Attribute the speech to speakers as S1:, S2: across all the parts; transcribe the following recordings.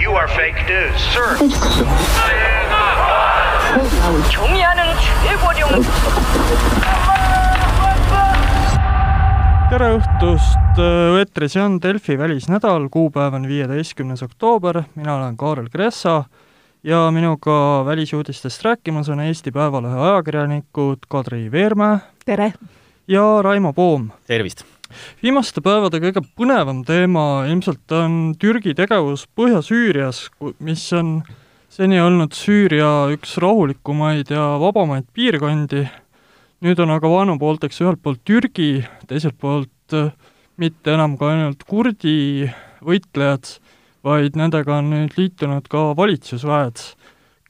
S1: You are fake news, sir.
S2: 경의하는 최고령
S3: tere õhtust, eetris on Delfi välisnädal, kuupäev on viieteistkümnes oktoober, mina olen Kaarel Kressa ja minuga välisuudistest rääkimas on Eesti Päevalehe ajakirjanikud Kadri Veermäe
S4: tere!
S3: ja Raimo Poom.
S5: tervist!
S3: Viimaste päevade kõige põnevam teema ilmselt on Türgi tegevus Põhja-Süürias, mis on seni olnud Süüria üks rahulikumaid ja vabamaid piirkondi nüüd on aga vaenupoolteks ühelt poolt Türgi, teiselt poolt äh, mitte enam ka ainult kurdi võitlejad, vaid nendega on nüüd liitunud ka valitsusväed,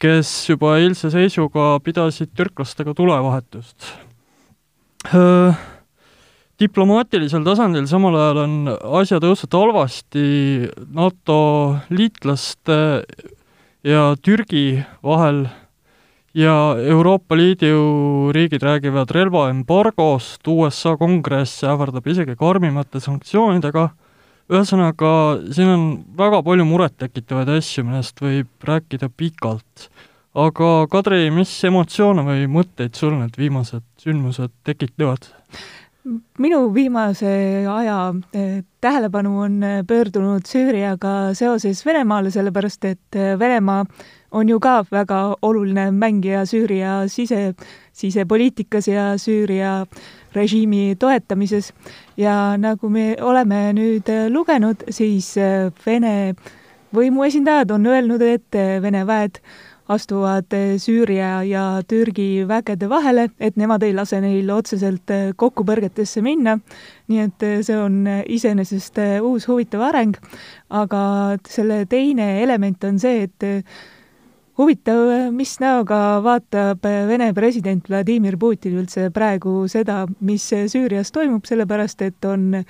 S3: kes juba eilse seisuga pidasid türklastega tulevahetust. Diplomaatilisel tasandil samal ajal on asjad õudselt halvasti NATO liitlaste ja Türgi vahel ja Euroopa Liidu riigid räägivad relvaembargost, USA kongress ähvardab isegi karmimate sanktsioonidega, ühesõnaga, siin on väga palju murettekitavaid asju, millest võib rääkida pikalt. aga Kadri, mis emotsioone või mõtteid sul need viimased sündmused tekitavad?
S4: Minu viimase aja eh, tähelepanu on pöördunud Süüriaga seoses Venemaale, sellepärast et eh, Venemaa on ju ka väga oluline mängija Süüria sise, sisepoliitikas ja Süüria režiimi toetamises. Ja nagu me oleme nüüd lugenud, siis Vene võimuesindajad on öelnud, et Vene väed astuvad Süüria ja Türgi vägede vahele, et nemad ei lase neil otseselt kokkupõrgetesse minna. nii et see on iseenesest uus huvitav areng, aga selle teine element on see, et huvitav, mis näoga vaatab Vene president Vladimir Putin üldse praegu seda, mis Süürias toimub, sellepärast et on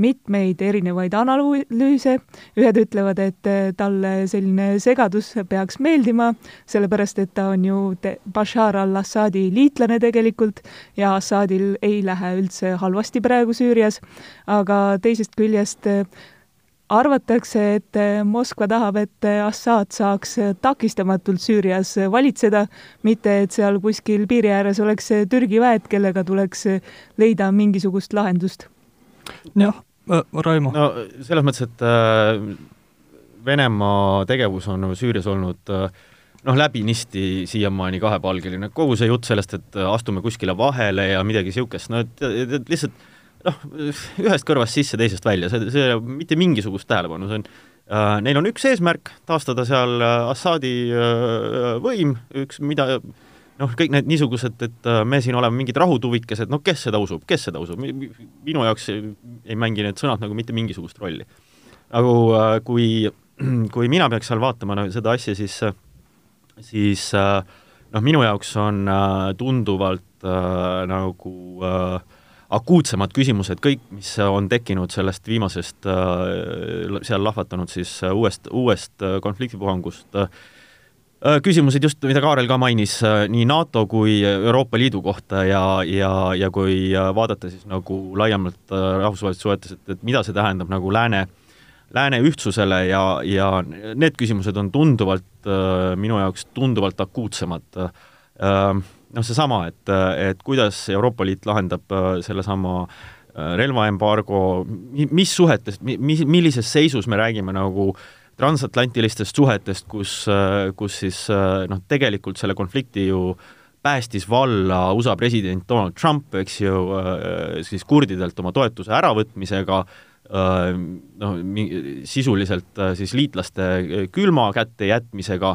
S4: mitmeid erinevaid analüüse, ühed ütlevad, et talle selline segadus peaks meeldima, sellepärast et ta on ju Bashar al-Assadi liitlane tegelikult ja Assadil ei lähe üldse halvasti praegu Süürias, aga teisest küljest arvatakse, et eh, Moskva tahab, et eh, Assad saaks eh, takistamatult Süürias valitseda, mitte et seal kuskil piiri ääres oleks Türgi väed, kellega tuleks leida mingisugust lahendust.
S3: jah äh,, Raimo.
S5: no selles mõttes, et äh, Venemaa tegevus on Süürias olnud äh, noh, läbinisti siiamaani kahepalgeline, kogu see jutt sellest, et astume kuskile vahele ja midagi niisugust, no et, et, et lihtsalt noh, ühest kõrvast sisse, teisest välja, see, see mitte mingisugust tähelepanu, see on äh, neil on üks eesmärk, taastada seal äh, Assadi äh, võim, üks, mida noh, kõik need niisugused, et äh, me siin oleme mingid rahutuvikesed, no kes seda usub, kes seda usub, minu jaoks ei, ei mängi need sõnad nagu mitte mingisugust rolli. nagu äh, kui, kui mina peaks seal vaatama no, seda asja, siis, siis noh, minu jaoks on tunduvalt nagu äh, akuutsemad küsimused, kõik, mis on tekkinud sellest viimasest äh, seal lahvatanud siis äh, uuest, uuest äh, konfliktipuhangust, küsimused just, mida Kaarel ka mainis, nii NATO kui Euroopa Liidu kohta ja, ja, ja kui vaadata siis nagu laiemalt rahvusvahelistes suhetes, et, et mida see tähendab nagu lääne, lääne ühtsusele ja, ja need küsimused on tunduvalt, minu jaoks tunduvalt akuutsemad noh, seesama, et, et kuidas Euroopa Liit lahendab äh, sellesama äh, relvaembargo, mis suhetest, mis, millises seisus me räägime nagu transatlantilistest suhetest, kus, äh, kus siis noh, tegelikult selle konflikti ju päästis valla USA president Donald Trump, eks ju, siis kurdidelt oma toetuse äravõtmisega, noh, sisuliselt siis liitlaste külma kätte jätmisega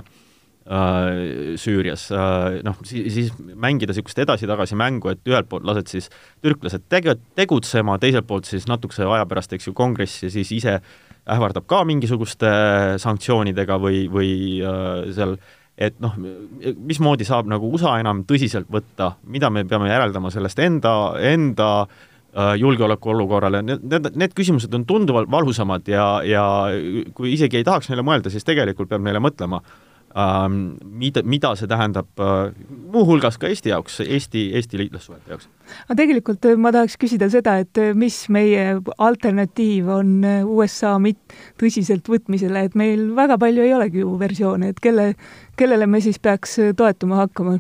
S5: Süürias, äh, noh, siis mängida niisugust edasi-tagasi mängu, et ühelt poolt lased siis türklased tege-, tegutsema, teiselt poolt siis natukese aja pärast, eks ju, kongress ja siis ise ähvardab ka mingisuguste sanktsioonidega või, või äh, seal et noh, mismoodi saab nagu USA enam tõsiselt võtta, mida me peame järeldama sellest enda, enda äh, julgeolekuolukorrale, need, need, need küsimused on tunduvalt valusamad ja, ja kui isegi ei tahaks neile mõelda, siis tegelikult peab neile mõtlema mida, mida see tähendab äh, muuhulgas ka Eesti jaoks, Eesti, Eesti liitlassuhete jaoks.
S4: aga tegelikult äh, ma tahaks küsida seda, et äh, mis meie alternatiiv on USA mit-, tõsiseltvõtmisele, et meil väga palju ei olegi ju versioone, et kelle, kellele me siis peaks toetuma hakkama?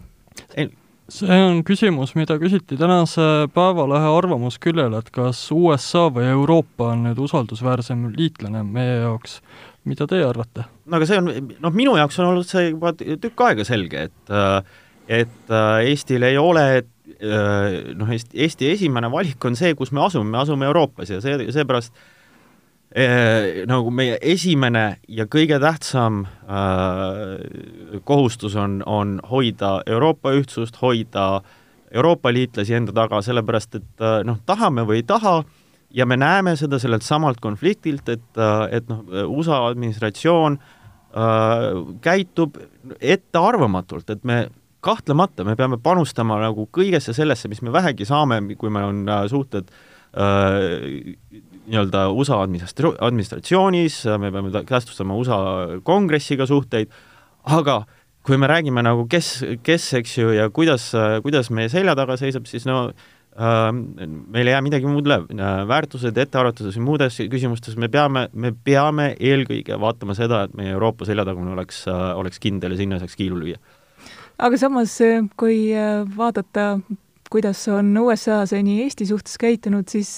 S3: see on küsimus, mida küsiti tänase Päevalehe arvamusküljel, et kas USA või Euroopa on nüüd usaldusväärsem liitlane meie jaoks mida teie arvate?
S5: no aga see on, noh, minu jaoks on olnud see juba tükk aega selge, et et Eestil ei ole noh, Eesti, Eesti esimene valik on see, kus me asume, me asume Euroopas ja see, seepärast eh, nagu meie esimene ja kõige tähtsam äh, kohustus on, on hoida Euroopa ühtsust, hoida Euroopa liitlasi enda taga, sellepärast et noh, tahame või ei taha äh,, ja me näeme seda sellelt samalt konfliktilt, et, et noh, USA administratsioon äh, käitub ettearvamatult, et me kahtlemata, me peame panustama nagu kõigesse sellesse, mis me vähegi saame, kui meil on äh, suhted äh, nii-öelda USA administra-, administratsioonis, me peame käestustama USA kongressiga suhteid, aga kui me räägime nagu kes, kes, eks ju, ja kuidas, kuidas meie selja taga seisab, siis no äh, meil ei jää midagi muud üle, väärtused, ettearvatused ja muudes küsimustes me peame, me peame eelkõige vaatama seda, et meie Euroopa seljatagune oleks, oleks kindel ja sinna saaks kiilu lüüa.
S4: aga samas, kui vaadata, kuidas on USA seni Eesti suhtes käitunud, siis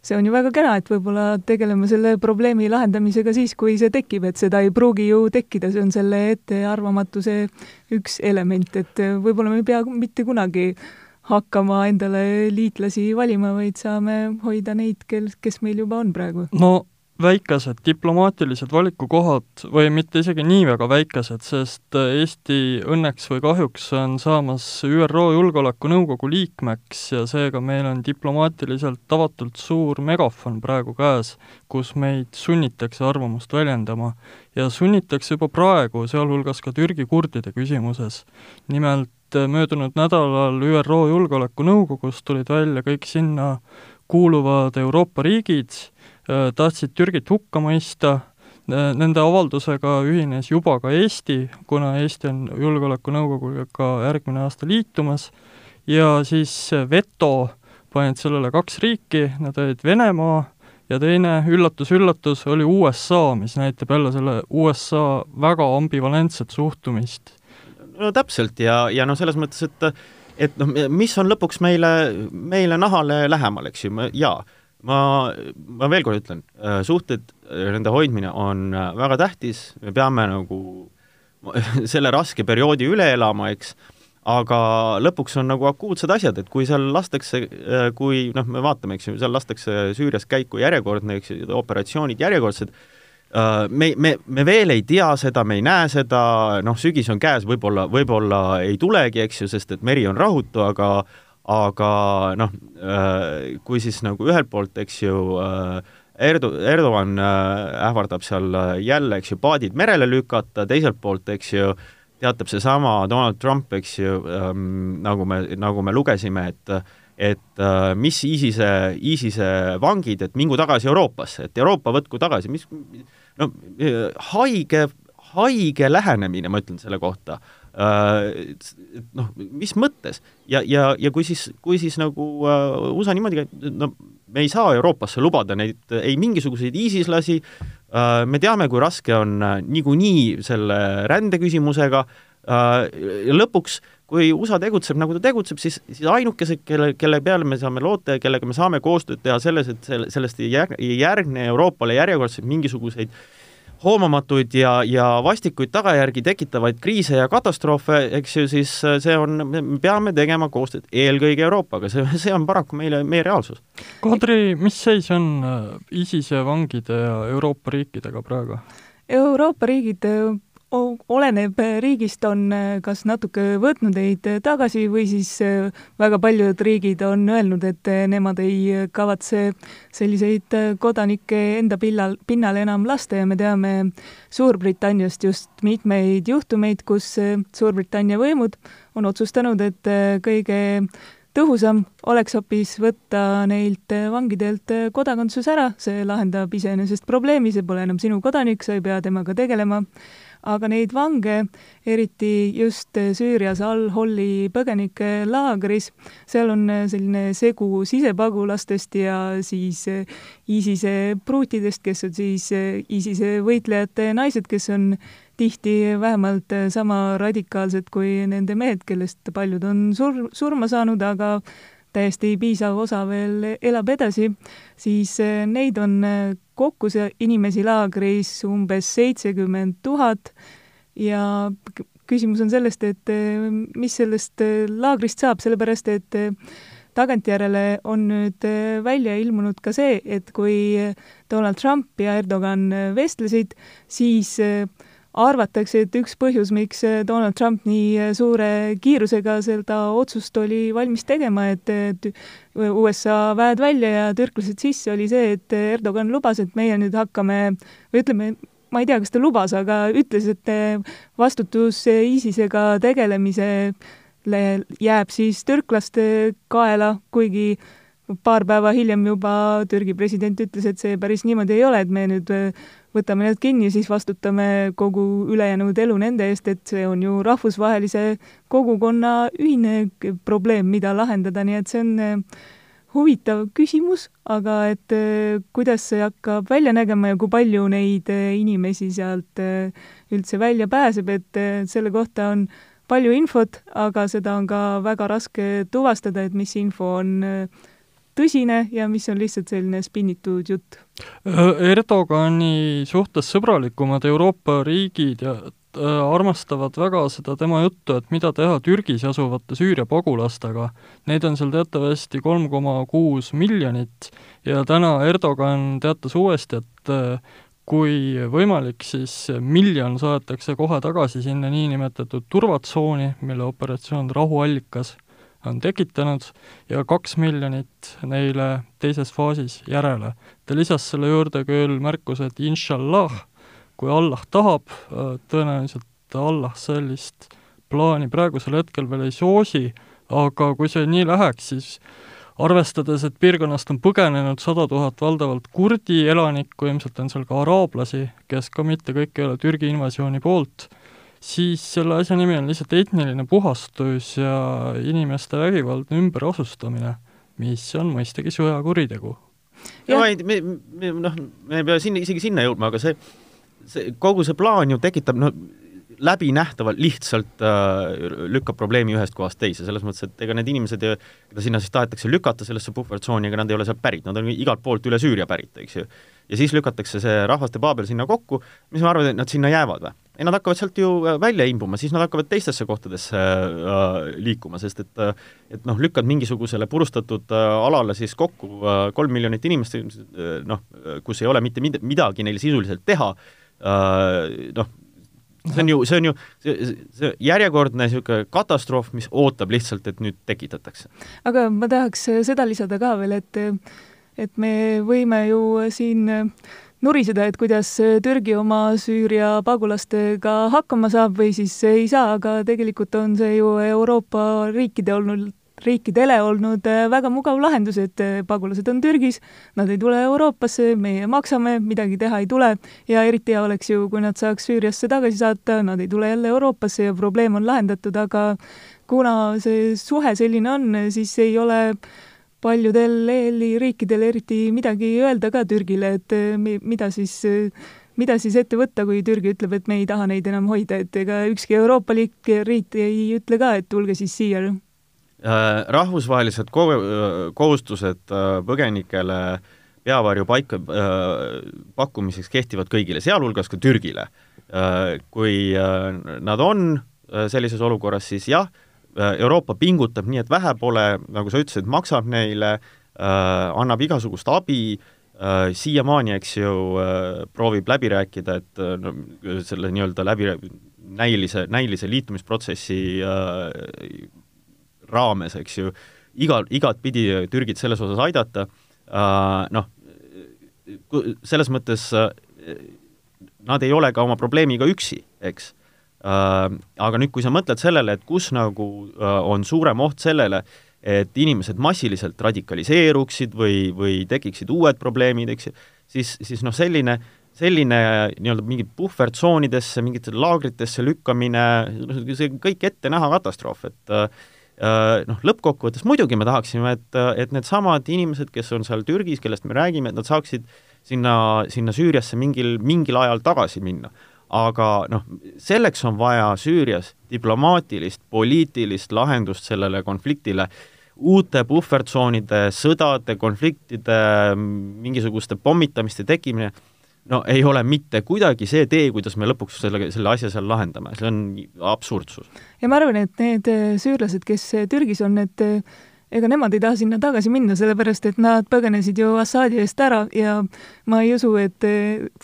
S4: see on ju väga kena, et võib-olla tegeleme selle probleemi lahendamisega siis, kui see tekib, et seda ei pruugi ju tekkida, see on selle ettearvamatuse üks element, et võib-olla me ei pea mitte kunagi hakkama endale liitlasi valima, vaid saame hoida neid, kel, kes meil juba on praegu.
S3: no väikesed diplomaatilised valikukohad või mitte isegi nii väga väikesed, sest Eesti õnneks või kahjuks on saamas ÜRO Julgeolekunõukogu liikmeks ja seega meil on diplomaatiliselt tavatult suur megafon praegu käes, kus meid sunnitakse arvamust väljendama ja sunnitakse juba praegu, sealhulgas ka Türgi kurdide küsimuses. nimelt äh, möödunud nädalal ÜRO Julgeolekunõukogus tulid välja kõik sinna kuuluvad Euroopa riigid, äh, tahtsid Türgit hukka mõista, äh, nende avaldusega ühines juba ka Eesti, kuna Eesti on Julgeolekunõukoguga järgmine aasta liitumas, ja siis veto panid sellele kaks riiki, nad olid Venemaa ja teine üllatus-üllatus oli USA, mis näitab jälle selle USA väga ambivalentset suhtumist.
S5: No täpselt ja, ja noh, selles mõttes, et et noh, mis on lõpuks meile, meile nahale lähemal, eks ju, jaa, ma, ma veel kord ütlen, äh, suhted, äh, nende hoidmine on äh, väga tähtis, me peame nagu selle raske perioodi üle elama, eks, aga lõpuks on nagu akuutsed asjad, et kui seal lastakse, kui noh, me vaatame, eks ju, seal lastakse Süürias käiku järjekordne, eks ju, operatsioonid järjekordsed, me, me, me veel ei tea seda, me ei näe seda, noh, sügis on käes, võib-olla, võib-olla ei tulegi, eks ju, sest et meri on rahutu, aga aga noh, äh, kui siis nagu ühelt poolt, eks ju, äh, Erdo-, Erdogan ähvardab seal jälle, eks ju, paadid merele lükata, teiselt poolt, eks ju, teatab seesama Donald Trump, eks ju ähm,, nagu me, nagu me lugesime, et et äh, mis ISISe, ISISe vangid, et mingu tagasi Euroopasse, et Euroopa võtku tagasi, mis no haige, haige lähenemine, ma ütlen selle kohta äh,. Noh, mis mõttes? Ja, ja, ja kui siis, kui siis nagu äh, USA niimoodi, no me ei saa Euroopasse lubada neid ei mingisuguseid ISIS-lasi. Äh,, me teame, kui raske on äh, niikuinii selle rändeküsimusega äh, ja lõpuks kui USA tegutseb, nagu ta tegutseb, siis, siis ainukesed, kelle, kelle peale me saame loota ja kellega me saame koostööd teha selles, et selle, sellest ei järgne, Euroopale järjekordselt mingisuguseid hoomamatuid ja, ja vastikuid tagajärgi tekitavaid kriise ja katastroofe, eks ju, siis see on, me peame tegema koostööd eelkõige Euroopaga, see, see on paraku meile, meie reaalsus.
S3: Kadri, mis seis on äh, ISISe vangide ja Euroopa riikidega praegu?
S4: Euroopa riigid oleneb riigist, on äh, kas natuke võtnud neid tagasi või siis väga paljud riigid on öelnud, et nemad ei kavatse selliseid kodanikke enda pillal, pinnal enam lasta ja me teame Suurbritanniast just mitmeid juhtumeid, kus Suurbritannia võimud on otsustanud, et kõige tõhusam oleks hoopis võtta neilt vangidelt kodakondsus ära, see lahendab iseenesest probleemi, see pole enam sinu kodanik, sa ei pea temaga tegelema aga neid vange, eriti just Süürias Al-Holli põgenikelaagris, seal on selline segu sisepagulastest ja siis ISISe pruutidest, kes on siis ISISe võitlejate naised, kes on tihti vähemalt sama radikaalsed kui nende mehed, kellest paljud on sur-, surma saanud, aga täiesti piisav osa veel elab edasi, siis neid on kokku see inimesi laagris umbes seitsekümmend tuhat ja küsimus on sellest, et eh, mis sellest eh, laagrist saab, sellepärast et eh, tagantjärele on nüüd välja ilmunud ka see, et kui Donald Trump ja Erdogan vestlesid, siis arvatakse, et üks põhjus, miks Donald Trump nii suure kiirusega seda otsust oli valmis tegema, et USA väed välja ja türklased sisse, oli see, et Erdogan lubas, et meie nüüd hakkame või ütleme, ma ei tea, kas ta lubas, aga ütles, et vastutus ISISega tegelemisele jääb siis türklaste kaela, kuigi paar päeva hiljem juba Türgi president ütles, et see päris niimoodi ei ole, et me nüüd võtame need kinni siis vastutame kogu ülejäänud elu nende eest, et see on ju rahvusvahelise kogukonna ühine probleem, mida lahendada, nii et see on huvitav küsimus, aga et eh, kuidas see hakkab välja nägema ja kui palju neid inimesi sealt üldse välja pääseb, et selle kohta on palju infot, aga seda on ka väga raske tuvastada, et mis info on tõsine ja mis on lihtsalt selline spinnitud jutt.
S3: Erdogani suhtes sõbralikumad Euroopa riigid ja Äh, armastavad väga seda tema juttu, et mida teha Türgis asuvate Süüria pagulastega. Neid on seal teatavasti kolm koma kuus miljonit ja täna Erdogan teatas uuesti, et äh, kui võimalik, siis miljon saadetakse kohe tagasi sinna niinimetatud turvatsooni, mille operatsioon Rahuallikas on tekitanud, ja kaks miljonit neile teises faasis järele. ta lisas selle juurde küll märkuse, et inshallah, kui Allah tahab, äh, tõenäoliselt Allah sellist plaani praegusel hetkel veel ei soosi, aga kui see nii läheks, siis arvestades, et piirkonnast on põgenenud sada tuhat valdavalt kurdi elanikku, ilmselt on seal ka araablasi, kes ka mitte kõik ei ole Türgi invasiooni poolt, siis selle asja nimi on lihtsalt etniline puhastus ja inimeste vägivaldne ümberasustamine, mis on mõistagi sõjakuritegu.
S5: no ei, me, me noh, me ei pea sinna, isegi sinna jõudma, aga see see, kogu see plaan ju tekitab, no läbinähtavalt lihtsalt äh, lükkab probleemi ühest kohast teise, selles mõttes, et ega need inimesed, keda sinna siis tahetakse lükata sellesse puhvertsooni, ega nad ei ole sealt pärit, nad on igalt poolt üle Süüria pärit, eks ju. Ja siis lükatakse see rahvaste paabel sinna kokku, mis sa arvad, et nad sinna jäävad või? ei, nad hakkavad sealt ju äh, välja imbuma, siis nad hakkavad teistesse kohtadesse äh, liikuma, sest et äh, et noh, lükkad mingisugusele purustatud äh, alale siis kokku äh, kolm miljonit inimest äh,, noh, kus ei ole mitte midagi neil sisuliselt teha äh,, Äh, noh, see on ju, see on ju, see, see järjekordne niisugune katastroof, mis ootab lihtsalt, et nüüd tekitatakse.
S4: aga ma tahaks seda lisada ka veel, et et me võime ju siin nuriseda, et kuidas Türgi oma Süüria pagulastega hakkama saab või siis ei saa, aga tegelikult on see ju Euroopa riikide olnud riikidele olnud äh, väga mugav lahendus, et äh, pagulased on Türgis, nad ei tule Euroopasse, meie maksame, midagi teha ei tule. Ja eriti hea oleks ju, kui nad saaks Süüriasse tagasi saata, nad ei tule jälle Euroopasse ja probleem on lahendatud, aga kuna see suhe selline on, siis ei ole paljudel EL-i riikidel eriti midagi öelda ka Türgile, et äh, mida siis mida siis ette võtta, kui Türgi ütleb, et me ei taha neid enam hoida, et ega ükski Euroopa liik, riik ei ütle ka, et tulge siis siia
S5: Äh, rahvusvahelised ko-, äh, kohustused äh, põgenikele peavarju paika pakkumiseks kehtivad kõigile, sealhulgas ka Türgile. Kui nad on sellises olukorras, siis jah, Euroopa pingutab nii, et vähe pole, nagu sa ütlesid, maksab neile, annab igasugust abi, siiamaani, eks ju, proovib läbi rääkida, et no selle nii-öelda läbi, näilise, näilise liitumisprotsessi raames, eks ju, igal, igatpidi Türgit selles osas aidata noh, selles mõttes nad ei ole ka oma probleemiga üksi, eks. Aga nüüd, kui sa mõtled sellele, et kus nagu uh, on suurem oht sellele, et inimesed massiliselt radikaliseeruksid või, või tekiksid uued probleemid, eks ju, siis, siis noh, selline, selline nii-öelda mingi puhvertsoonidesse, mingitesse laagritesse lükkamine, see kõik ette näha katastroof, et äh, noh, lõppkokkuvõttes muidugi me tahaksime, et, et needsamad inimesed, kes on seal Türgis, kellest me räägime, et nad saaksid sinna, sinna Süüriasse mingil, mingil ajal tagasi minna. Aga noh, selleks on vaja Süürias diplomaatilist, poliitilist lahendust sellele konfliktile uute puhvertsoonide, sõdade, konfliktide, mingisuguste pommitamiste tekkimine, no ei ole mitte kuidagi see tee, kuidas me lõpuks selle, selle asja seal lahendame, see on absurdsus.
S4: ja ma arvan, et need äh, süürlased, kes äh, Türgis on, et äh, ega nemad ei taha sinna tagasi minna, sellepärast et nad põgenesid ju Assaadi eest ära ja ma ei usu, et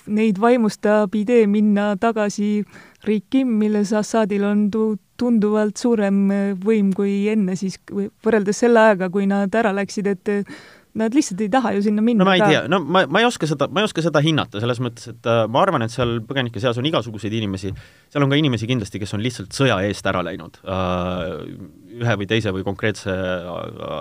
S4: neid vaimustab idee minna tagasi riiki, milles Assadil on tu-, tunduvalt suurem äh, võim kui enne siis, võrreldes selle ajaga, kui nad ära läksid, et äh, nad lihtsalt ei taha ju sinna minna.
S5: no ma ei ka. tea, no ma, ma ei oska seda, ma ei oska seda hinnata, selles mõttes, et äh, ma arvan, et seal põgenike seas on igasuguseid inimesi, seal on ka inimesi kindlasti, kes on lihtsalt sõja eest ära läinud äh,, ühe või teise või konkreetse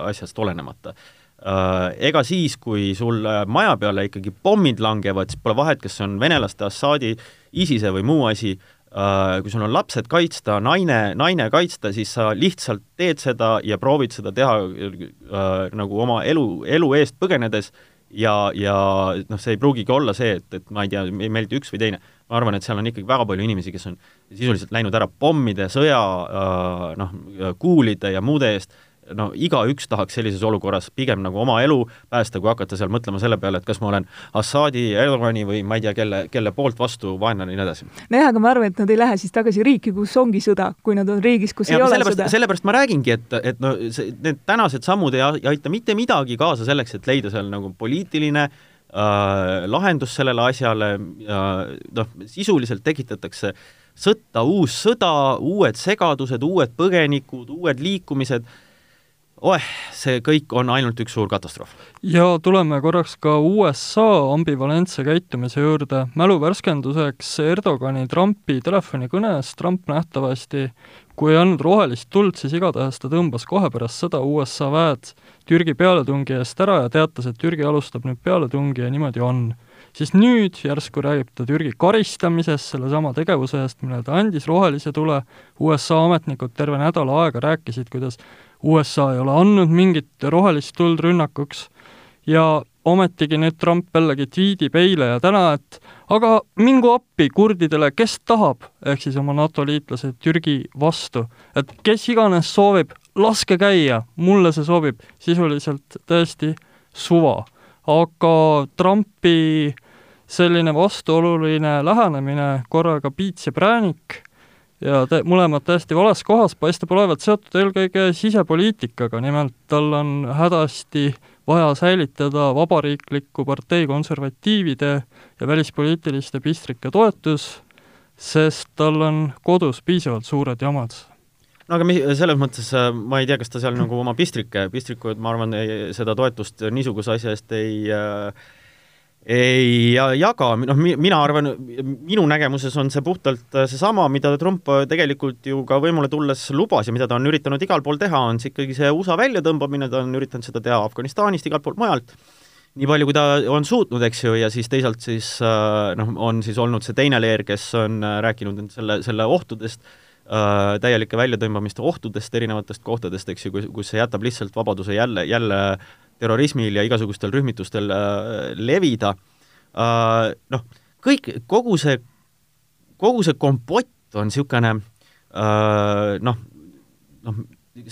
S5: asjast olenemata äh,. Ega siis, kui sul maja peale ikkagi pommid langevad, siis pole vahet, kas see on venelaste, Assaadi, ISISe või muu asi äh,, Äh, kui sul on lapsed kaitsta, naine, naine kaitsta, siis sa lihtsalt teed seda ja proovid seda teha äh, nagu oma elu, elu eest põgenedes ja, ja noh, see ei pruugigi olla see, et, et ma ei tea, ei meeldi üks või teine. ma arvan, et seal on ikkagi väga palju inimesi, kes on sisuliselt läinud ära pommide, sõja äh,, noh, kuulide ja muude eest no igaüks tahaks sellises olukorras pigem nagu oma elu päästa, kui hakata seal mõtlema selle peale, et kas ma olen Assadi, Erdogani või ma ei tea, kelle, kelle poolt vastu vaenlane ja nii edasi.
S4: nojah, aga ma arvan, et nad ei lähe siis tagasi riiki, kus ongi sõda, kui nad on riigis, kus ja, ei ole sõda.
S5: sellepärast ma räägingi, et, et no see, need tänased sammud ei, aita mitte midagi kaasa selleks, et leida seal nagu poliitiline äh, lahendus sellele asjale äh,, noh, sisuliselt tekitatakse sõtta, uus sõda, uued segadused, uued põgenikud, uued liikumised oeh, see kõik on ainult üks suur katastroof.
S3: ja tuleme korraks ka USA ambivalentse käitumise juurde. mälu värskenduseks Erdogani Trumpi telefonikõnes Trump nähtavasti kui ei andnud rohelist tuld, siis igatahes ta tõmbas kohe pärast seda USA väed Türgi pealetungi eest ära ja teatas, et Türgi alustab nüüd pealetungi ja niimoodi on. siis nüüd järsku räägib ta Türgi karistamisest sellesama tegevuse eest, millele ta andis rohelise tule, USA ametnikud terve nädal aega rääkisid, kuidas USA ei ole andnud mingit rohelist tuld rünnakuks ja ometigi nüüd Trump jällegi tweetib eile ja täna, et aga mingu appi kurdidele, kes tahab, ehk siis oma NATO liitlased Türgi vastu. et kes iganes soovib, laske käia, mulle see sobib, sisuliselt täiesti suva. aga Trumpi selline vastuoluline lähenemine, korraga piits ja präänik ja te-, mõlemad täiesti vales kohas, paistab olevat seotud eelkõige sisepoliitikaga, nimelt tal on hädasti vaja säilitada vabariikliku partei konservatiivide ja välispoliitiliste pistrike toetus, sest tal on kodus piisavalt suured jamad.
S5: No aga mi-, selles mõttes äh, ma ei tea, kas ta seal nagu oma pistrike, pistrikud, ma arvan, seda toetust niisuguse asja eest ei äh, ei jaga, noh, mina arvan, minu nägemuses on see puhtalt äh, seesama, mida Trump äh, tegelikult ju ka võimule tulles lubas ja mida ta on üritanud igal pool teha, on see ikkagi see USA väljatõmbamine, ta on üritanud seda teha Afganistanist, igalt poolt mujalt, nii palju, kui ta on suutnud, eks ju, ja siis teisalt siis äh, noh, on siis olnud see teine leer, kes on rääkinud selle, selle ohtudest, täielike väljatõmbamiste ohtudest erinevatest kohtadest, eks ju, kus, kus see jätab lihtsalt vabaduse jälle, jälle terrorismil ja igasugustel rühmitustel äh, levida. Äh,, noh, kõik, kogu see, kogu see kompott on niisugune äh, noh, noh,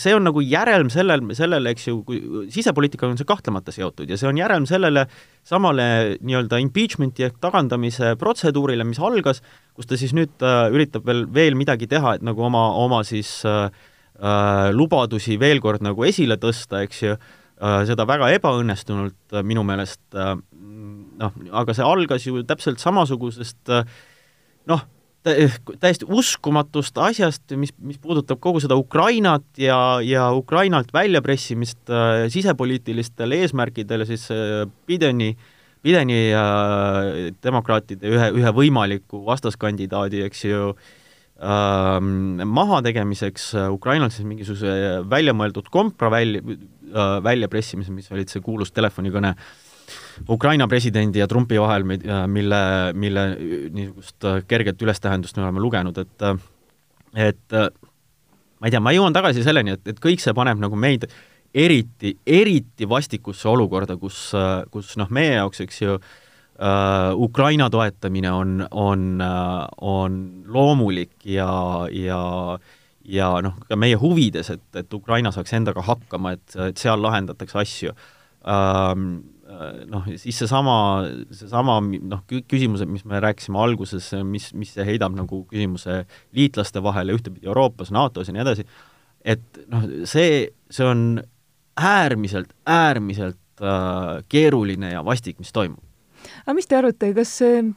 S5: see on nagu järelm sellel, sellele, eks ju, kui sisepoliitikaga on see kahtlemata seotud ja see on järelm sellele samale nii-öelda impeachment'i ehk tagandamise protseduurile, mis algas, kus ta siis nüüd äh, üritab veel, veel midagi teha, et nagu oma, oma siis äh, äh, lubadusi veel kord nagu esile tõsta, eks ju äh,, seda väga ebaõnnestunult äh, minu meelest, äh, noh, aga see algas ju täpselt samasugusest noh, täiesti uskumatust asjast, mis, mis puudutab kogu seda Ukrainat ja, ja Ukrainalt väljapressimist äh, sisepoliitilistel eesmärkidel, siis äh, Bideni, Bideni äh, demokraatide ühe, ühe võimaliku vastaskandidaadi, eks ju äh,, mahategemiseks Ukrainalt siis mingisuguse väljamõeldud kompra välja, Äh, väljapressimise, mis olid see kuulus telefonikõne, Ukraina presidendi ja Trumpi vahel, mille, mille niisugust kerget ülestähendust me oleme lugenud, et et ma ei tea, ma jõuan tagasi selleni, et, et kõik see paneb nagu meid eriti, eriti vastikusse olukorda, kus, kus noh, meie jaoks, eks ju, Ukraina toetamine on, on on loomulik ja, ja ja noh, ka meie huvides, et, et Ukraina saaks endaga hakkama, et, et seal lahendatakse asju uh,. Noh, siis seesama, seesama noh, küsimused, mis me rääkisime alguses, mis, mis see heidab nagu küsimuse liitlaste vahele ühtepidi Euroopas, NATO-s ja nii edasi, et noh, see, see on äärmiselt, äärmiselt äh, keeruline ja vastik, mis toimub
S4: aga mis te arvate, kas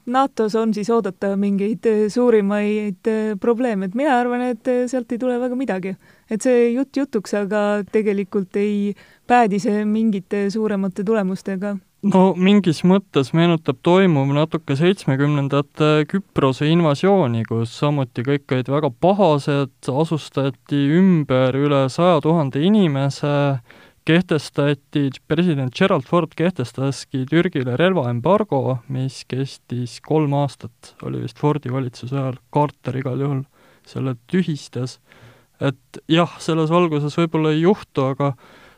S4: NATO-s on siis oodata mingeid äh, suurimaid äh, probleeme, et mina arvan, et äh, sealt ei tule väga midagi. et see jutt jutuks, aga tegelikult ei päädi see mingite suuremate tulemustega.
S3: No mingis mõttes meenutab toimuv natuke seitsmekümnendate Küprose invasiooni, kus samuti kõik olid väga pahased, asustati ümber üle saja tuhande inimese, kehtestati, president Gerald Ford kehtestaski Türgile relvaembargo, mis kestis kolm aastat, oli vist Fordi valitsuse ajal, Carter igal juhul selle tühistas. et jah, selles valguses võib-olla ei juhtu, aga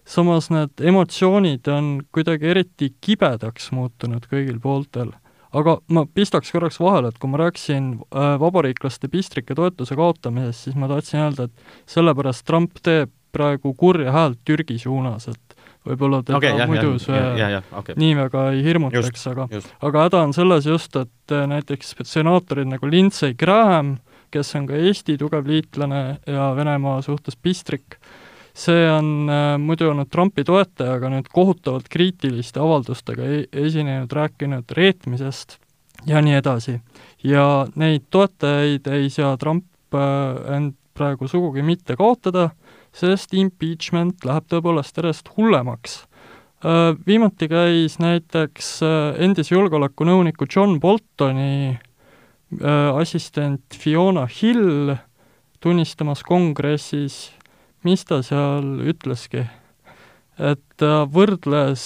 S3: samas need emotsioonid on kuidagi eriti kibedaks muutunud kõigil pooltel. aga ma pistaks korraks vahele, et kui ma rääkisin äh, vabariiklaste pistrike toetuse kaotamisest, siis ma tahtsin öelda, et sellepärast Trump teeb praegu kurja häält Türgi suunas, et võib-olla teda okay, jah, muidu see ja, ja, ja, okay. nii väga ei hirmutaks, aga aga häda on selles just, et äh, näiteks senaatorid nagu Lindsey Graham, kes on ka Eesti tugev liitlane ja Venemaa suhtes pistrik, see on äh, muidu olnud Trumpi toetaja, aga nüüd kohutavalt kriitiliste avaldustega e esinenud, rääkinud reetmisest ja nii edasi. ja neid toetajaid ei saa Trump äh, end praegu sugugi mitte kaotada, sest impeachment läheb tõepoolest järjest hullemaks. Viimati käis näiteks endise julgeolekunõuniku John Boltoni assistent Fiona Hill tunnistamas kongressis mis ta seal ütleski, et ta võrdles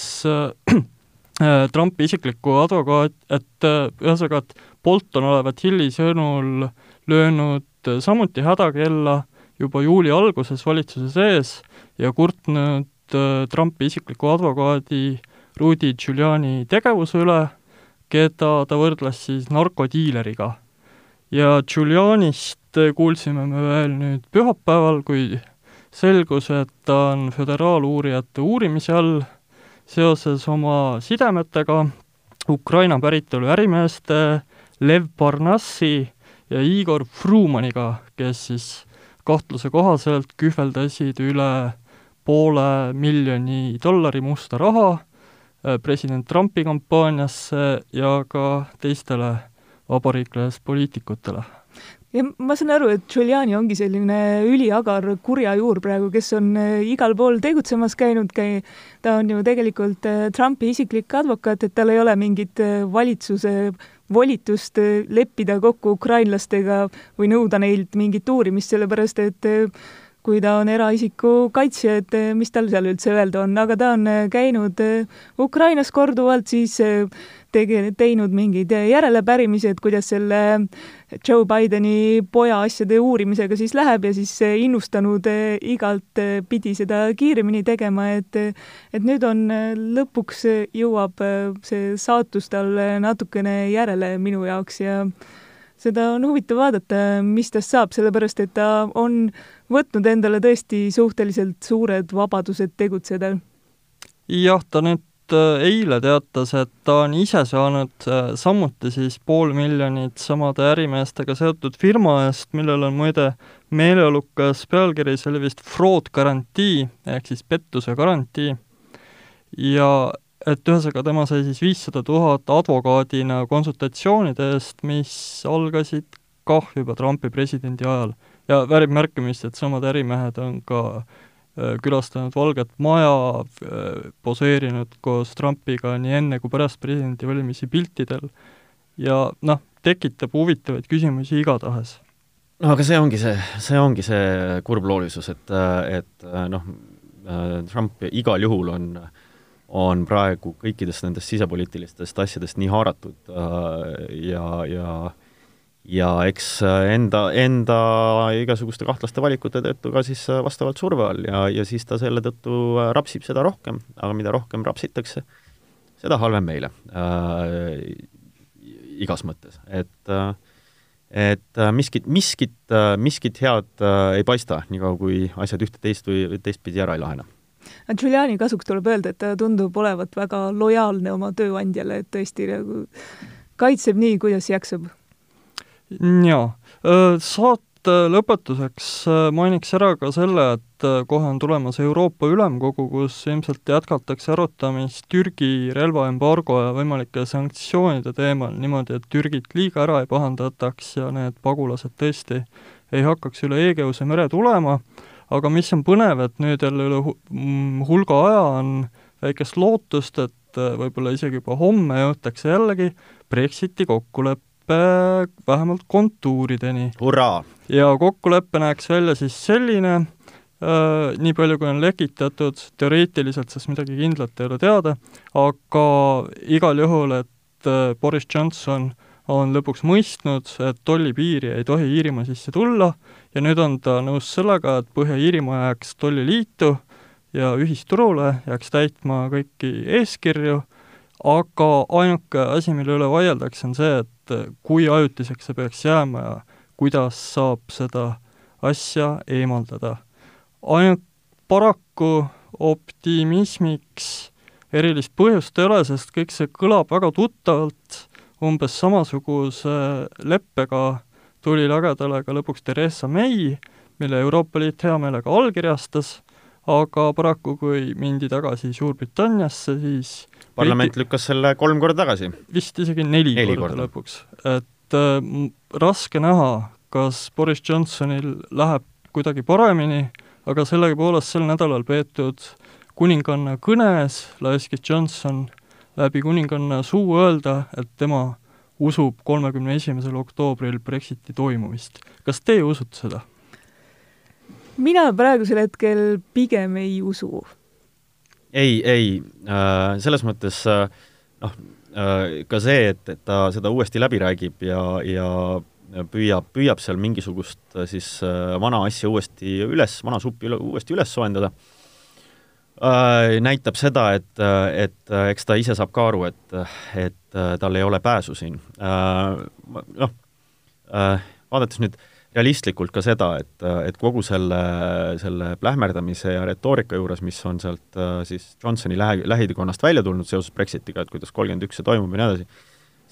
S3: Trumpi isiklikku advokaat, et ühesõnaga, et Bolton olevat Hilli sõnul löönud samuti hädakella juba juuli alguses valitsuse sees ja kurtnud Trumpi isikliku advokaadi Rudy Giuliani tegevuse üle, keda ta võrdles siis narkodiileriga. ja Giulianist kuulsime me veel nüüd pühapäeval, kui selgus, et ta on föderaaluurijate uurimise all seoses oma sidemetega Ukraina päritolu ärimeeste Lev Parnassi ja Igor Frumaniga, kes siis kahtluse kohaselt kühveldasid üle poole miljoni dollari musta raha äh, president Trumpi kampaaniasse ja ka teistele vabariiklaspoliitikutele
S4: ja ma saan aru, et Giuliani ongi selline üliagar kurja juur praegu, kes on äh, igal pool tegutsemas käinud, käi-, ta on ju tegelikult äh, Trumpi isiklik advokaat, et tal ei ole mingit äh, valitsuse volitust leppida kokku ukrainlastega või nõuda neilt mingit uurimist, sellepärast et kui ta on eraisiku kaitsja, et mis tal seal üldse öelda on, aga ta on käinud Ukrainas korduvalt, siis tege-, teinud mingeid järelepärimisi, et kuidas selle Joe Bideni poja asjade uurimisega siis läheb ja siis innustanud igalt pidi seda kiiremini tegema, et et nüüd on, lõpuks jõuab see saatus talle natukene järele minu jaoks ja seda on huvitav vaadata, mis tast saab, sellepärast et ta on võtnud endale tõesti suhteliselt suured vabadused tegutseda.
S3: jah, ta nüüd eile teatas, et ta on ise saanud äh, samuti siis pool miljonit samade ärimeestega seotud firma eest, millel on muide meeleolukas pealkiri, see oli vist fraud garantii ehk siis pettuse garantii. ja et ühesõnaga tema sai siis viissada tuhat advokaadina konsultatsioonide eest, mis algasid kah juba Trumpi presidendi ajal. ja väärib märkimist, et samad ärimehed on ka äh, Äh, külastanud Valget Maja, äh, poseerinud koos Trumpiga nii enne kui pärast presidendivalimisi piltidel ja noh, tekitab huvitavaid küsimusi igatahes.
S5: no aga see ongi see, see ongi see kurbloolisus, et, et noh, Trump igal juhul on on praegu kõikidest nendest sisepoliitilistest asjadest nii haaratud ja, ja ja eks enda, enda igasuguste kahtlaste valikute tõttu ka siis vastavalt surve all ja, ja siis ta selle tõttu rapsib seda rohkem, aga mida rohkem rapsitakse, seda halvem meile äh, igas mõttes, et äh, et äh, miskit, miskit, äh, miskit head äh, ei paista, niikaua kui asjad ühte, teist või teistpidi ära ei lahene.
S4: Giuliani kasuks tuleb öelda, et ta tundub olevat väga lojaalne oma tööandjale, et tõesti nagu kaitseb nii, kuidas jaksab.
S3: Jaa, saate lõpetuseks mainiks ära ka selle, et kohe on tulemas Euroopa Ülemkogu, kus ilmselt jätkatakse arutamist Türgi relvaembargo ja võimalike sanktsioonide teemal niimoodi, et Türgit liiga ära ei pahandataks ja need pagulased tõesti ei hakkaks üle Egeuse mere tulema, aga mis on põnev, et nüüd jälle üle mm, hulga aja on väikest lootust, et võib-olla isegi juba homme jõutakse jällegi Brexiti kokkuleppe kokkulepe vähemalt kontuurideni. ja kokkulepe näeks välja siis selline äh,, nii palju kui on lekitatud, teoreetiliselt sest midagi kindlat ei ole teada, aga igal juhul, et äh, Boris Johnson on lõpuks mõistnud, et tollipiiri ei tohi Iirimaa sisse tulla ja nüüd on ta nõus sellega, et Põhja-Iirimaa jääks tolliliitu ja ühisturule, jääks täitma kõiki eeskirju, aga ainuke asi, mille üle vaieldakse, on see, et et kui ajutiseks see peaks jääma ja kuidas saab seda asja eemaldada. ainult paraku optimismiks erilist põhjust ei ole, sest kõik see kõlab väga tuttavalt, umbes samasuguse leppega tuli lagedale ka lõpuks Theresa May, mille Euroopa Liit hea meelega allkirjastas, aga paraku, kui mindi tagasi Suurbritanniasse, siis
S5: parlament lükkas selle kolm korda tagasi.
S3: vist isegi neli, neli korda, korda lõpuks. et äh, raske näha, kas Boris Johnsonil läheb kuidagi paremini, aga sellegipoolest sel nädalal peetud kuninganna kõnes laskis Johnson läbi kuninganna suu öelda, et tema usub kolmekümne esimesel oktoobril Brexiti toimumist. kas teie usute seda?
S4: Mina praegusel hetkel pigem ei usu
S5: ei, ei, äh, selles mõttes äh, noh, äh, ka see, et, et ta seda uuesti läbi räägib ja, ja püüab, püüab seal mingisugust siis vana asja uuesti üles, vana suppi üle, uuesti üles soojendada, näitab seda, et, et eks ta ise saab ka aru, et, et tal ei ole pääsu siin. Noh, vaadates nüüd äh, realistlikult ka seda, et, et kogu selle, selle plähmerdamise ja retoorika juures, mis on sealt siis Johnsoni lähe, lähikonnast välja tulnud seoses Brexitiga, et kuidas kolmkümmend üks see toimub ja nii edasi,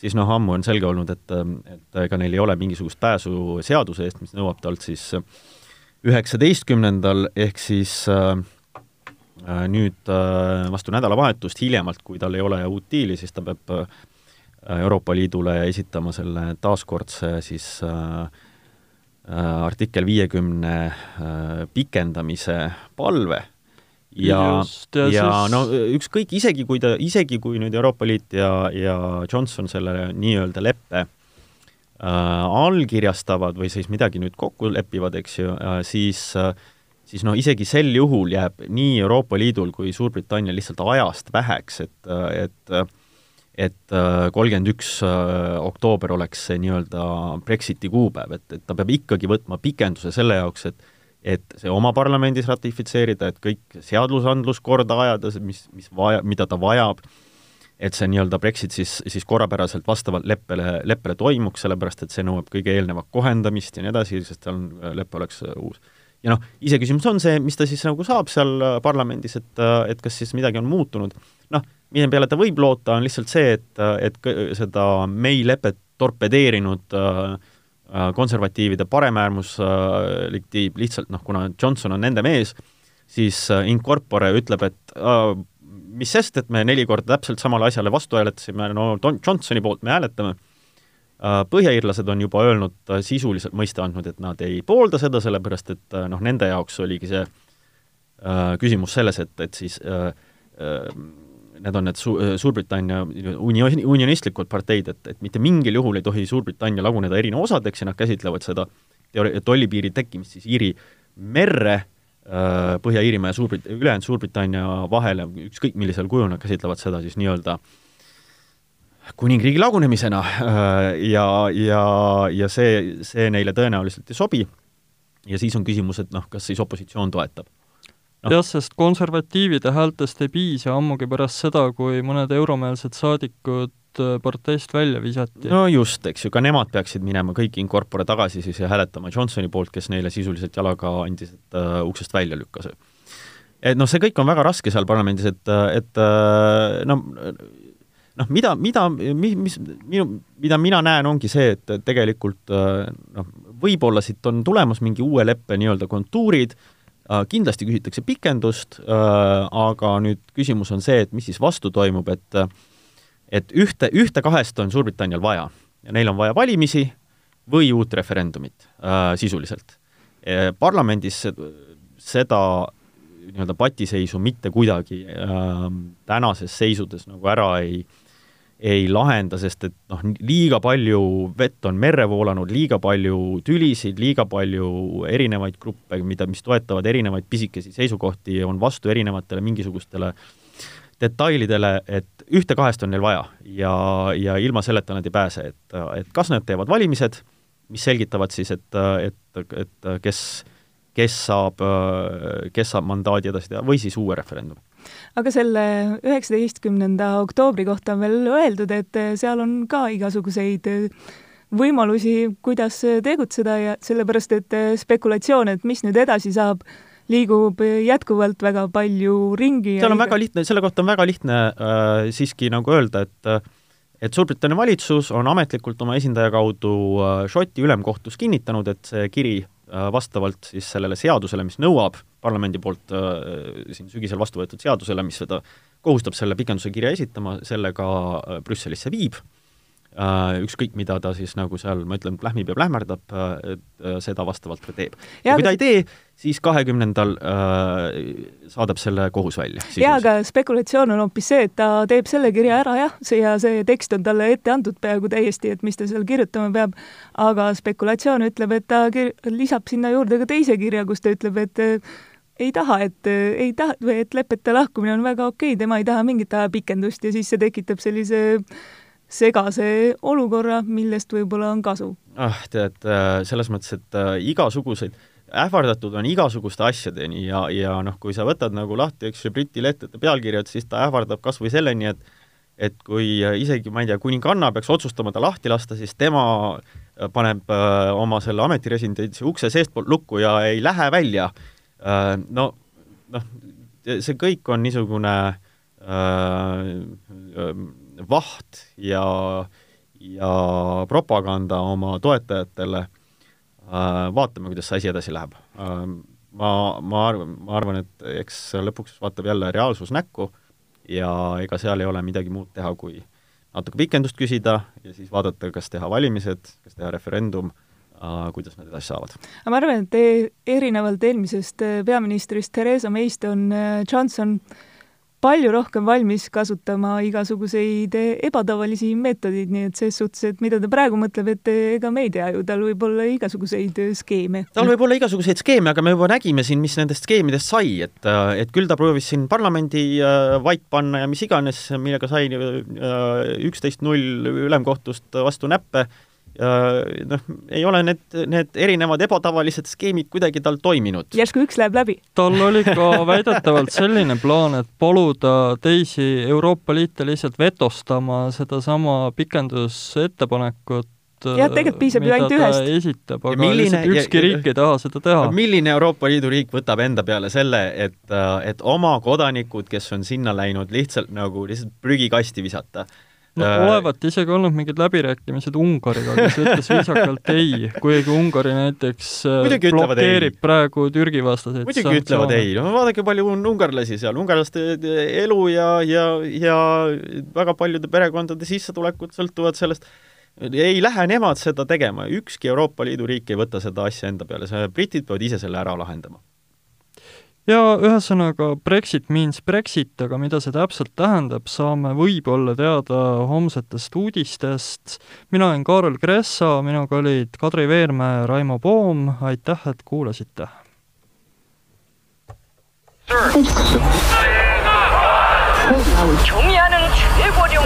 S5: siis noh, ammu on selge olnud, et, et ega neil ei ole mingisugust pääsu seaduse eest, mis nõuab talt siis üheksateistkümnendal, ehk siis äh, nüüd äh, vastu nädalavahetust hiljemalt, kui tal ei ole uut diili, siis ta peab äh, Euroopa Liidule esitama selle taaskordse siis Äh, artikkel viiekümne äh, pikendamise palve. Ja, ja, ja siis... no ükskõik, isegi kui ta, isegi kui nüüd Euroopa Liit ja, ja Johnson selle nii-öelda leppe äh, allkirjastavad või siis midagi nüüd kokku lepivad, eks ju äh,, siis äh, siis no isegi sel juhul jääb nii Euroopa Liidul kui Suurbritannial lihtsalt ajast väheks, et, et äh, et äh, kolmkümmend üks äh, oktoober oleks see nii-öelda Brexiti kuupäev, et, et ta peab ikkagi võtma pikenduse selle jaoks, et et see oma parlamendis ratifitseerida, et kõik seadusandlus korda ajada, mis, mis vaja, mida ta vajab, et see nii-öelda Brexit siis, siis korrapäraselt vastavalt leppele, leppele toimuks, sellepärast et see nõuab kõige eelnevat kohendamist ja nii edasi, sest tal lepe oleks uus. ja noh, iseküsimus on see, mis ta siis nagu saab seal parlamendis, et, et kas siis midagi on muutunud, noh, mille peale ta võib loota, on lihtsalt see, et, et seda May lepet torpedeerinud äh, konservatiivide paremäärmuslik tiib lihtsalt noh, kuna Johnson on nende mees, siis äh, in corpore ütleb, et äh, mis sest, et me neli korda täpselt samale asjale vastu hääletasime, no Johnsoni poolt me hääletame. Põhjaiirlased on juba öelnud, sisuliselt mõista andnud, et nad ei poolda seda, sellepärast et noh, nende jaoks oligi see äh, küsimus selles, et, et siis äh, äh, need on need Su-, Suurbritannia unioni-, unionistlikud parteid, et, et mitte mingil juhul ei tohi Suurbritannia laguneda erineva osadeks ja nad käsitlevad seda teori-, tollipiiri tekkimist siis Iiri merre äh, Põhja-Iirimaa ja Suurbrit-, ülejäänud Suurbritannia vahele, ükskõik millisel kujul nad käsitlevad seda siis nii-öelda kuningriigi lagunemisena äh, ja, ja, ja see, see neile tõenäoliselt ei sobi ja siis on küsimus, et noh, kas siis opositsioon toetab.
S3: Jah, sest konservatiivide häältest ei piisa ammugi pärast seda, kui mõned euromeelsed saadikud äh, parteist välja visati.
S5: no just, eks ju, ka nemad peaksid minema kõik in corpore tagasi siis ja hääletama Johnsoni poolt, kes neile sisuliselt jalaga andis, et uh, uksest välja lükkas. et noh, see kõik on väga raske seal parlamendis, et, et uh, no noh, mida, mida, mis, mis minu, mida mina näen, ongi see, et tegelikult noh, võib-olla siit on tulemas mingi uue leppe nii-öelda kontuurid, kindlasti küsitakse pikendust, aga nüüd küsimus on see, et mis siis vastu toimub, et et ühte, ühte kahest on Suurbritannial vaja ja neil on vaja valimisi või uut referendumit äh, sisuliselt. parlamendis seda nii-öelda patiseisu mitte kuidagi äh, tänases seisudes nagu ära ei äh, ei lahenda, sest et noh, liiga palju vett on merre voolanud, liiga palju tülisid, liiga palju erinevaid gruppe, mida, mis toetavad erinevaid pisikesi seisukohti ja on vastu erinevatele mingisugustele detailidele, et ühte-kahest on neil vaja ja, ja ilma selleta nad ei pääse, et, et kas nad teevad valimised, mis selgitavad siis, et, et, et kes, kes saab, kes saab mandaadi edasi teha, või siis uue referendumi
S4: aga selle üheksateistkümnenda oktoobri kohta on veel öeldud, et seal on ka igasuguseid võimalusi, kuidas tegutseda ja sellepärast, et spekulatsioon, et mis nüüd edasi saab, liigub jätkuvalt väga palju ringi.
S5: seal on väga lihtne, selle kohta on väga lihtne äh, siiski nagu öelda, et et Suurbritannia valitsus on ametlikult oma esindaja kaudu äh, Šoti ülemkohtus kinnitanud, et see kiri äh, vastavalt siis sellele seadusele, mis nõuab parlamendi poolt äh, siin sügisel vastu võetud seadusele, mis seda, kohustab selle pikenduse kirja esitama, selle ka äh, Brüsselisse viib. äh,, ükskõik, mida ta siis nagu seal, ma ütlen, plähmib ja plähmerdab äh,, äh, seda vastavalt ka teeb. ja kui ta ei tee, siis kahekümnendal äh, saadab selle kohus välja.
S4: jaa, aga spekulatsioon on hoopis see, et ta teeb selle kirja ära jah, see ja see tekst on talle ette antud peaaegu täiesti, et mis ta seal kirjutama peab, aga spekulatsioon ütleb, et ta kir-, lisab sinna juurde ka teise kirja, kus ta ütleb, et ei taha, et ei taha, et lepete lahkumine on väga okei okay,, tema ei taha mingit ajapikendust ja siis see tekitab sellise segase olukorra, millest võib-olla on kasu.
S5: ah, tead, äh, selles mõttes, et äh, igasuguseid, ähvardatud on igasuguste asjadeni ja, ja noh, kui sa võtad nagu lahti, eks ju, Briti lehtede pealkirjad, siis ta ähvardab kas või selleni, et et kui äh, isegi, ma ei tea, kuninganna peaks otsustama ta lahti lasta, siis tema paneb oma selle ametiresidentsi ukse seestpoolt lukku ja ei lähe välja no noh, see kõik on niisugune äh, vaht ja, ja propaganda oma toetajatele äh,, vaatame, kuidas see asi edasi läheb äh,. ma, ma arvan, ma arvan, et eks lõpuks vaatab jälle reaalsus näkku ja ega seal ei ole midagi muud teha, kui natuke pikendust küsida ja siis vaadata, kas teha valimised, kas teha referendum äh,, kuidas nad edasi saavad.
S4: ma arvan, et erinevalt eelmisest äh, peaministrist Theresa Mayst on äh, Johnson palju rohkem valmis kasutama igasuguseid äh, ebatavalisi meetodeid, nii et ses suhtes, et mida ta praegu mõtleb, et ega me ei tea ju, tal võib olla igasuguseid skeeme.
S5: tal võib olla igasuguseid skeeme, aga me juba nägime siin, mis nendest skeemidest sai, et, et küll ta proovis siin parlamendi vait panna ja mis iganes, millega sai üksteist null ülemkohtust vastu näppe noh, ei ole need, need erinevad ebatavalised skeemid kuidagi tal toiminud.
S4: järsku üks läheb läbi.
S3: tal oli ka väidetavalt selline plaan, et paluda teisi Euroopa Liite lihtsalt vetostama sedasama pikendusettepanekut,
S4: jah, tegelikult piisab ju ainult ühest.
S3: esitab, aga milline, lihtsalt ükski ja, riik ei taha seda teha.
S5: milline Euroopa Liidu riik võtab enda peale selle, et, et oma kodanikud, kes on sinna läinud, lihtsalt nagu lihtsalt prügikasti visata
S3: no äh, olevat isegi olnud mingid läbirääkimised Ungariga, kes ütles viisakalt ei, kuigi Ungari näiteks äh, Muidugi blokeerib praegu Türgi vastaseid
S5: muidugi ütlevad ei, no vaadake, palju on ungarlasi seal, ungarlaste elu ja, ja, ja väga paljude perekondade sissetulekud sõltuvad sellest, ei lähe nemad seda tegema, ükski Euroopa Liidu riik ei võta seda asja enda peale, britid peavad ise selle ära lahendama
S3: ja ühesõnaga, Brexit means Brexit, aga mida see täpselt tähendab, saame võib-olla teada homsetest uudistest. mina olen Kaarel Kressa, minuga olid Kadri Veermäe ja Raimo Poom, aitäh, et kuulasite!
S1: Sir. 경의하는 최고령